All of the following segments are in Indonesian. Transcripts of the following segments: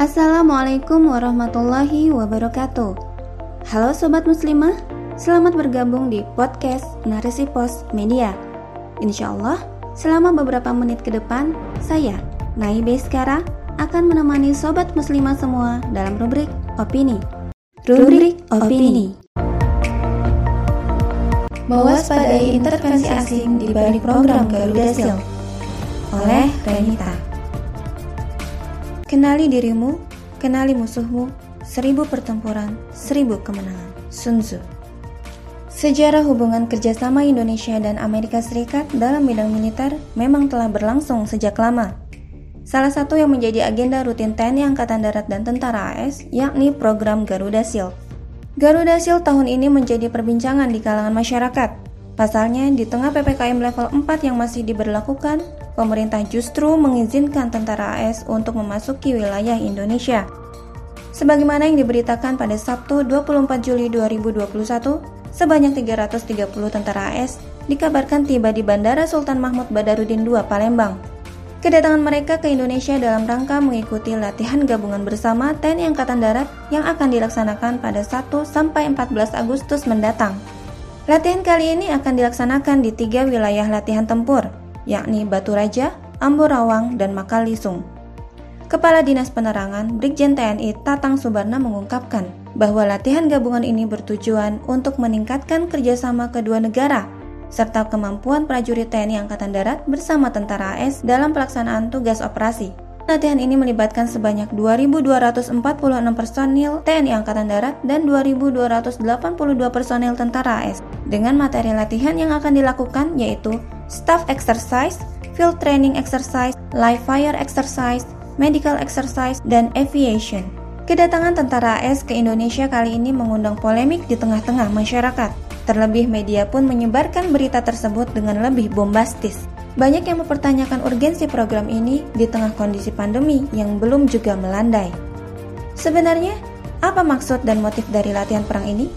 Assalamualaikum warahmatullahi wabarakatuh. Halo sobat muslimah, selamat bergabung di podcast Narasi Pos Media. Insya Allah, selama beberapa menit ke depan, saya, Nai Beskara, akan menemani sobat muslimah semua dalam rubrik opini. Rubrik opini. Mewaspadai intervensi asing di balik program Garuda Shield oleh Renita. Kenali dirimu, kenali musuhmu, seribu pertempuran, seribu kemenangan. Sun Tzu Sejarah hubungan kerjasama Indonesia dan Amerika Serikat dalam bidang militer memang telah berlangsung sejak lama. Salah satu yang menjadi agenda rutin TNI Angkatan Darat dan Tentara AS yakni program Garuda Shield. Garuda Shield tahun ini menjadi perbincangan di kalangan masyarakat. Pasalnya, di tengah PPKM level 4 yang masih diberlakukan, pemerintah justru mengizinkan tentara AS untuk memasuki wilayah Indonesia. Sebagaimana yang diberitakan pada Sabtu 24 Juli 2021, sebanyak 330 tentara AS dikabarkan tiba di Bandara Sultan Mahmud Badarudin II Palembang. Kedatangan mereka ke Indonesia dalam rangka mengikuti latihan gabungan bersama TNI Angkatan Darat yang akan dilaksanakan pada 1 sampai 14 Agustus mendatang. Latihan kali ini akan dilaksanakan di tiga wilayah latihan tempur, yakni Batu Raja, Amborawang, dan Makalisung. Kepala Dinas Penerangan Brigjen TNI Tatang Subarna mengungkapkan bahwa latihan gabungan ini bertujuan untuk meningkatkan kerjasama kedua negara serta kemampuan prajurit TNI Angkatan Darat bersama tentara AS dalam pelaksanaan tugas operasi. Latihan ini melibatkan sebanyak 2.246 personil TNI Angkatan Darat dan 2.282 personil tentara AS dengan materi latihan yang akan dilakukan yaitu staff exercise, field training exercise, live fire exercise, medical exercise, dan aviation. Kedatangan tentara AS ke Indonesia kali ini mengundang polemik di tengah-tengah masyarakat. Terlebih media pun menyebarkan berita tersebut dengan lebih bombastis. Banyak yang mempertanyakan urgensi program ini di tengah kondisi pandemi yang belum juga melandai. Sebenarnya, apa maksud dan motif dari latihan perang ini?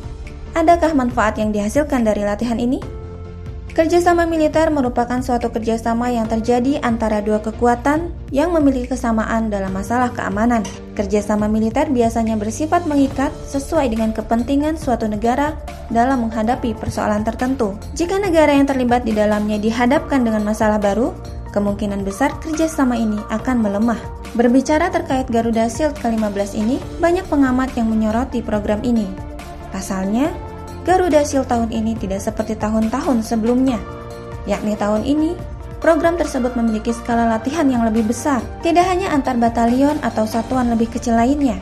Adakah manfaat yang dihasilkan dari latihan ini? Kerjasama militer merupakan suatu kerjasama yang terjadi antara dua kekuatan yang memiliki kesamaan dalam masalah keamanan. Kerjasama militer biasanya bersifat mengikat sesuai dengan kepentingan suatu negara dalam menghadapi persoalan tertentu. Jika negara yang terlibat di dalamnya dihadapkan dengan masalah baru, kemungkinan besar kerjasama ini akan melemah. Berbicara terkait Garuda Shield ke-15 ini, banyak pengamat yang menyoroti program ini. Pasalnya, Garuda Shield tahun ini tidak seperti tahun-tahun sebelumnya, yakni tahun ini program tersebut memiliki skala latihan yang lebih besar, tidak hanya antar batalion atau satuan lebih kecil lainnya.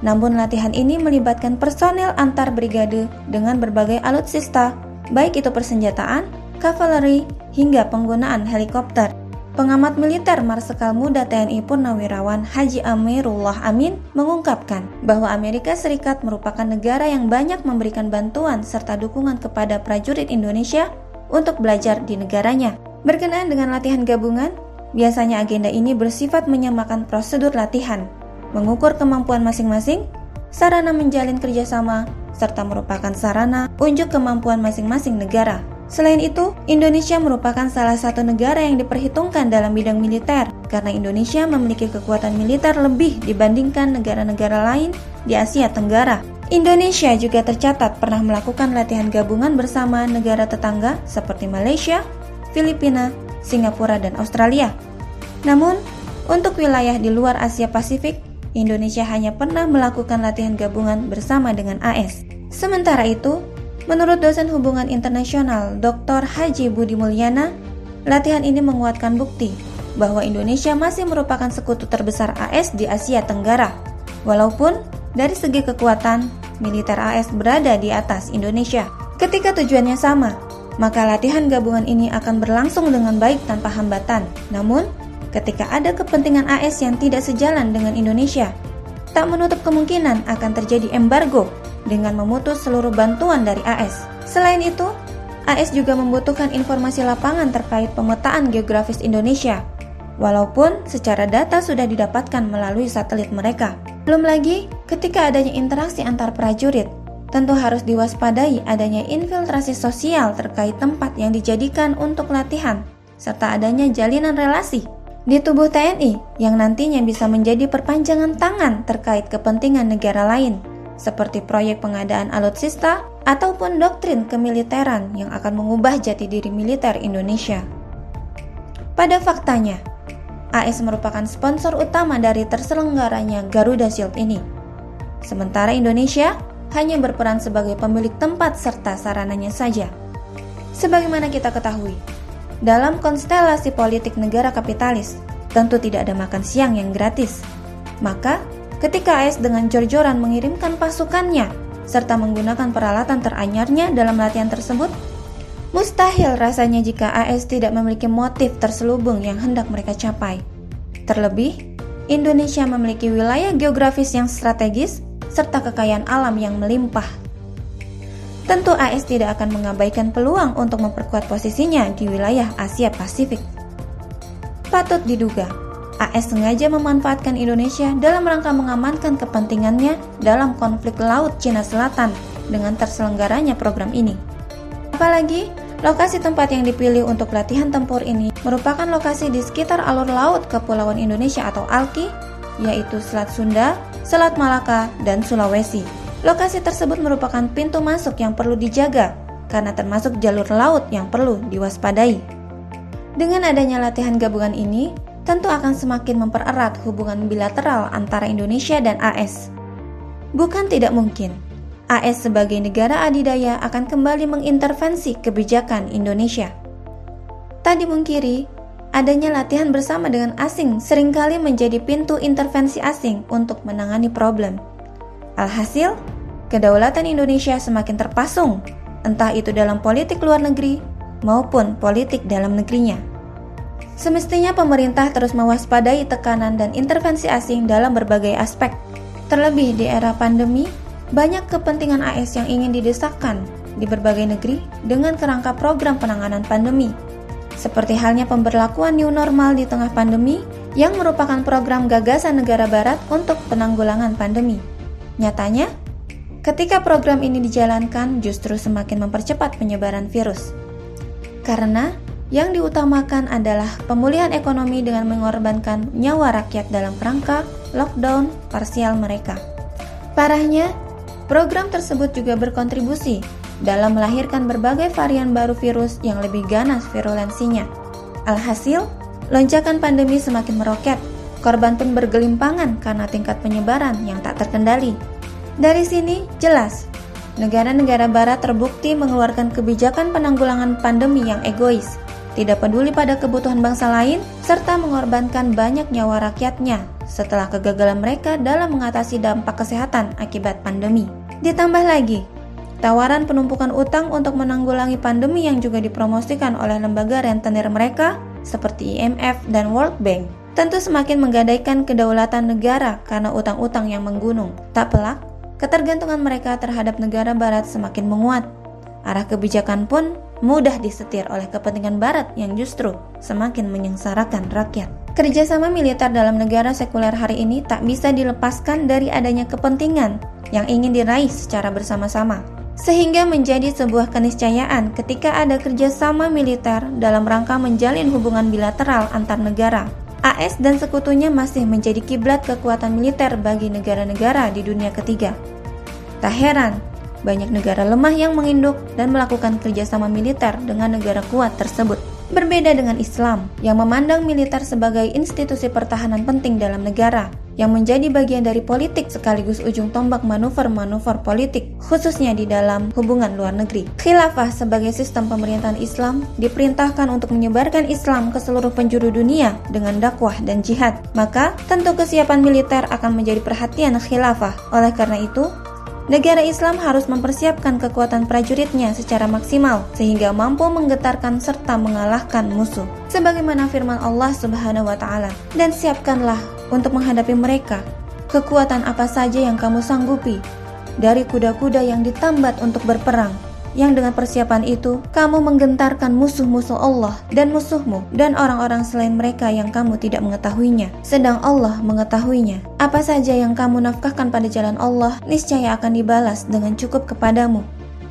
Namun latihan ini melibatkan personel antar brigade dengan berbagai alutsista, baik itu persenjataan, kavaleri, hingga penggunaan helikopter. Pengamat militer Marsikal Muda TNI Purnawirawan Haji Amirullah Amin mengungkapkan bahwa Amerika Serikat merupakan negara yang banyak memberikan bantuan serta dukungan kepada prajurit Indonesia untuk belajar di negaranya. Berkenaan dengan latihan gabungan, biasanya agenda ini bersifat menyamakan prosedur latihan, mengukur kemampuan masing-masing, sarana menjalin kerjasama, serta merupakan sarana unjuk kemampuan masing-masing negara. Selain itu, Indonesia merupakan salah satu negara yang diperhitungkan dalam bidang militer karena Indonesia memiliki kekuatan militer lebih dibandingkan negara-negara lain di Asia Tenggara. Indonesia juga tercatat pernah melakukan latihan gabungan bersama negara tetangga seperti Malaysia, Filipina, Singapura, dan Australia. Namun, untuk wilayah di luar Asia Pasifik, Indonesia hanya pernah melakukan latihan gabungan bersama dengan AS. Sementara itu, Menurut dosen hubungan internasional Dr. Haji Budi Mulyana, latihan ini menguatkan bukti bahwa Indonesia masih merupakan sekutu terbesar AS di Asia Tenggara. Walaupun dari segi kekuatan, militer AS berada di atas Indonesia. Ketika tujuannya sama, maka latihan gabungan ini akan berlangsung dengan baik tanpa hambatan. Namun, ketika ada kepentingan AS yang tidak sejalan dengan Indonesia, tak menutup kemungkinan akan terjadi embargo dengan memutus seluruh bantuan dari AS. Selain itu, AS juga membutuhkan informasi lapangan terkait pemetaan geografis Indonesia, walaupun secara data sudah didapatkan melalui satelit mereka. Belum lagi, ketika adanya interaksi antar prajurit, tentu harus diwaspadai adanya infiltrasi sosial terkait tempat yang dijadikan untuk latihan, serta adanya jalinan relasi di tubuh TNI yang nantinya bisa menjadi perpanjangan tangan terkait kepentingan negara lain, seperti proyek pengadaan alutsista ataupun doktrin kemiliteran yang akan mengubah jati diri militer Indonesia. Pada faktanya, AS merupakan sponsor utama dari terselenggaranya Garuda Shield ini. Sementara Indonesia hanya berperan sebagai pemilik tempat serta sarananya saja. Sebagaimana kita ketahui, dalam konstelasi politik negara kapitalis, tentu tidak ada makan siang yang gratis. Maka, ketika AS dengan jor-joran mengirimkan pasukannya serta menggunakan peralatan teranyarnya dalam latihan tersebut, mustahil rasanya jika AS tidak memiliki motif terselubung yang hendak mereka capai. Terlebih, Indonesia memiliki wilayah geografis yang strategis serta kekayaan alam yang melimpah tentu AS tidak akan mengabaikan peluang untuk memperkuat posisinya di wilayah Asia Pasifik. Patut diduga, AS sengaja memanfaatkan Indonesia dalam rangka mengamankan kepentingannya dalam konflik laut Cina Selatan dengan terselenggaranya program ini. Apalagi, lokasi tempat yang dipilih untuk latihan tempur ini merupakan lokasi di sekitar alur laut Kepulauan Indonesia atau ALKI, yaitu Selat Sunda, Selat Malaka, dan Sulawesi. Lokasi tersebut merupakan pintu masuk yang perlu dijaga karena termasuk jalur laut yang perlu diwaspadai. Dengan adanya latihan gabungan ini, tentu akan semakin mempererat hubungan bilateral antara Indonesia dan AS. Bukan tidak mungkin, AS sebagai negara adidaya akan kembali mengintervensi kebijakan Indonesia. Tak dimungkiri, adanya latihan bersama dengan asing sering kali menjadi pintu intervensi asing untuk menangani problem. Alhasil, kedaulatan Indonesia semakin terpasung, entah itu dalam politik luar negeri maupun politik dalam negerinya. Semestinya pemerintah terus mewaspadai tekanan dan intervensi asing dalam berbagai aspek. Terlebih di era pandemi, banyak kepentingan AS yang ingin didesakkan di berbagai negeri dengan kerangka program penanganan pandemi. Seperti halnya pemberlakuan new normal di tengah pandemi yang merupakan program gagasan negara barat untuk penanggulangan pandemi. Nyatanya, ketika program ini dijalankan justru semakin mempercepat penyebaran virus. Karena yang diutamakan adalah pemulihan ekonomi dengan mengorbankan nyawa rakyat dalam kerangka lockdown parsial mereka. Parahnya, program tersebut juga berkontribusi dalam melahirkan berbagai varian baru virus yang lebih ganas virulensinya. Alhasil, lonjakan pandemi semakin meroket Korban pun bergelimpangan karena tingkat penyebaran yang tak terkendali. Dari sini jelas, negara-negara barat terbukti mengeluarkan kebijakan penanggulangan pandemi yang egois, tidak peduli pada kebutuhan bangsa lain, serta mengorbankan banyak nyawa rakyatnya setelah kegagalan mereka dalam mengatasi dampak kesehatan akibat pandemi. Ditambah lagi, tawaran penumpukan utang untuk menanggulangi pandemi yang juga dipromosikan oleh lembaga rentenir mereka seperti IMF dan World Bank tentu semakin menggadaikan kedaulatan negara karena utang-utang yang menggunung. Tak pelak, ketergantungan mereka terhadap negara barat semakin menguat. Arah kebijakan pun mudah disetir oleh kepentingan barat yang justru semakin menyengsarakan rakyat. Kerjasama militer dalam negara sekuler hari ini tak bisa dilepaskan dari adanya kepentingan yang ingin diraih secara bersama-sama. Sehingga menjadi sebuah keniscayaan ketika ada kerjasama militer dalam rangka menjalin hubungan bilateral antar negara AS dan sekutunya masih menjadi kiblat kekuatan militer bagi negara-negara di dunia ketiga. Tak heran, banyak negara lemah yang menginduk dan melakukan kerjasama militer dengan negara kuat tersebut. Berbeda dengan Islam, yang memandang militer sebagai institusi pertahanan penting dalam negara, yang menjadi bagian dari politik sekaligus ujung tombak manuver-manuver politik, khususnya di dalam hubungan luar negeri. Khilafah sebagai sistem pemerintahan Islam diperintahkan untuk menyebarkan Islam ke seluruh penjuru dunia dengan dakwah dan jihad. Maka, tentu kesiapan militer akan menjadi perhatian khilafah. Oleh karena itu, Negara Islam harus mempersiapkan kekuatan prajuritnya secara maksimal sehingga mampu menggetarkan serta mengalahkan musuh. Sebagaimana firman Allah Subhanahu wa taala, "Dan siapkanlah untuk menghadapi mereka kekuatan apa saja yang kamu sanggupi dari kuda-kuda yang ditambat untuk berperang." Yang dengan persiapan itu kamu menggentarkan musuh-musuh Allah dan musuhmu dan orang-orang selain mereka yang kamu tidak mengetahuinya. Sedang Allah mengetahuinya. Apa saja yang kamu nafkahkan pada jalan Allah niscaya akan dibalas dengan cukup kepadamu.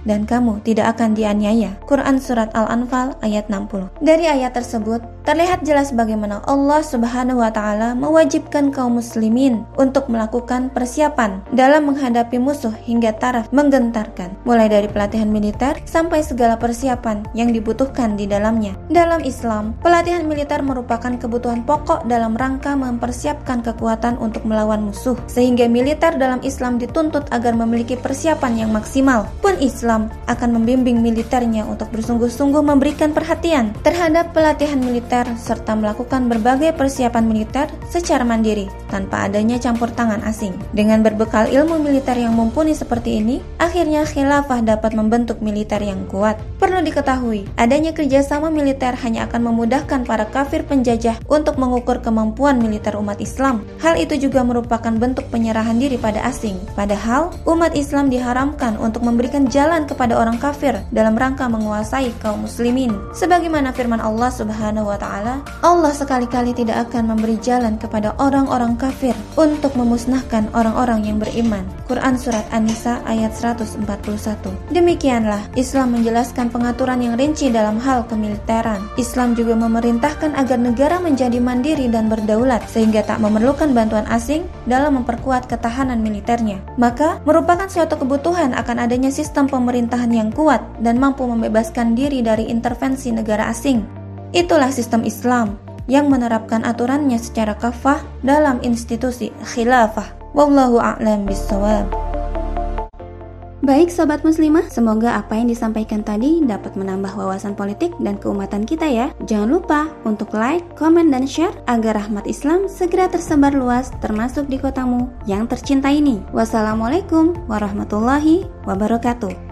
Dan kamu tidak akan dianiaya. Quran Surat Al-Anfal ayat 60 Dari ayat tersebut, terlihat jelas bagaimana Allah Subhanahu wa taala mewajibkan kaum muslimin untuk melakukan persiapan dalam menghadapi musuh hingga taraf menggentarkan, mulai dari pelatihan militer sampai segala persiapan yang dibutuhkan di dalamnya. Dalam Islam, pelatihan militer merupakan kebutuhan pokok dalam rangka mempersiapkan kekuatan untuk melawan musuh, sehingga militer dalam Islam dituntut agar memiliki persiapan yang maksimal. Pun Islam akan membimbing militernya untuk bersungguh-sungguh memberikan perhatian terhadap pelatihan militer serta melakukan berbagai persiapan militer secara mandiri tanpa adanya campur tangan asing. Dengan berbekal ilmu militer yang mumpuni seperti ini, akhirnya khilafah dapat membentuk militer yang kuat. Perlu diketahui, adanya kerjasama militer hanya akan memudahkan para kafir penjajah untuk mengukur kemampuan militer umat Islam. Hal itu juga merupakan bentuk penyerahan diri pada asing. Padahal, umat Islam diharamkan untuk memberikan jalan kepada orang kafir dalam rangka menguasai kaum muslimin. Sebagaimana firman Allah Subhanahu wa taala, Allah sekali-kali tidak akan memberi jalan kepada orang-orang kafir untuk memusnahkan orang-orang yang beriman. Quran surat An-Nisa ayat 141. Demikianlah Islam menjelaskan pengaturan yang rinci dalam hal kemiliteran. Islam juga memerintahkan agar negara menjadi mandiri dan berdaulat sehingga tak memerlukan bantuan asing dalam memperkuat ketahanan militernya. Maka merupakan suatu kebutuhan akan adanya sistem pemerintahan yang kuat dan mampu membebaskan diri dari intervensi negara asing. Itulah sistem Islam yang menerapkan aturannya secara kafah dalam institusi khilafah. Wallahu a'lam bishawab. Baik sobat muslimah, semoga apa yang disampaikan tadi dapat menambah wawasan politik dan keumatan kita ya. Jangan lupa untuk like, komen, dan share agar rahmat Islam segera tersebar luas termasuk di kotamu yang tercinta ini. Wassalamualaikum warahmatullahi wabarakatuh.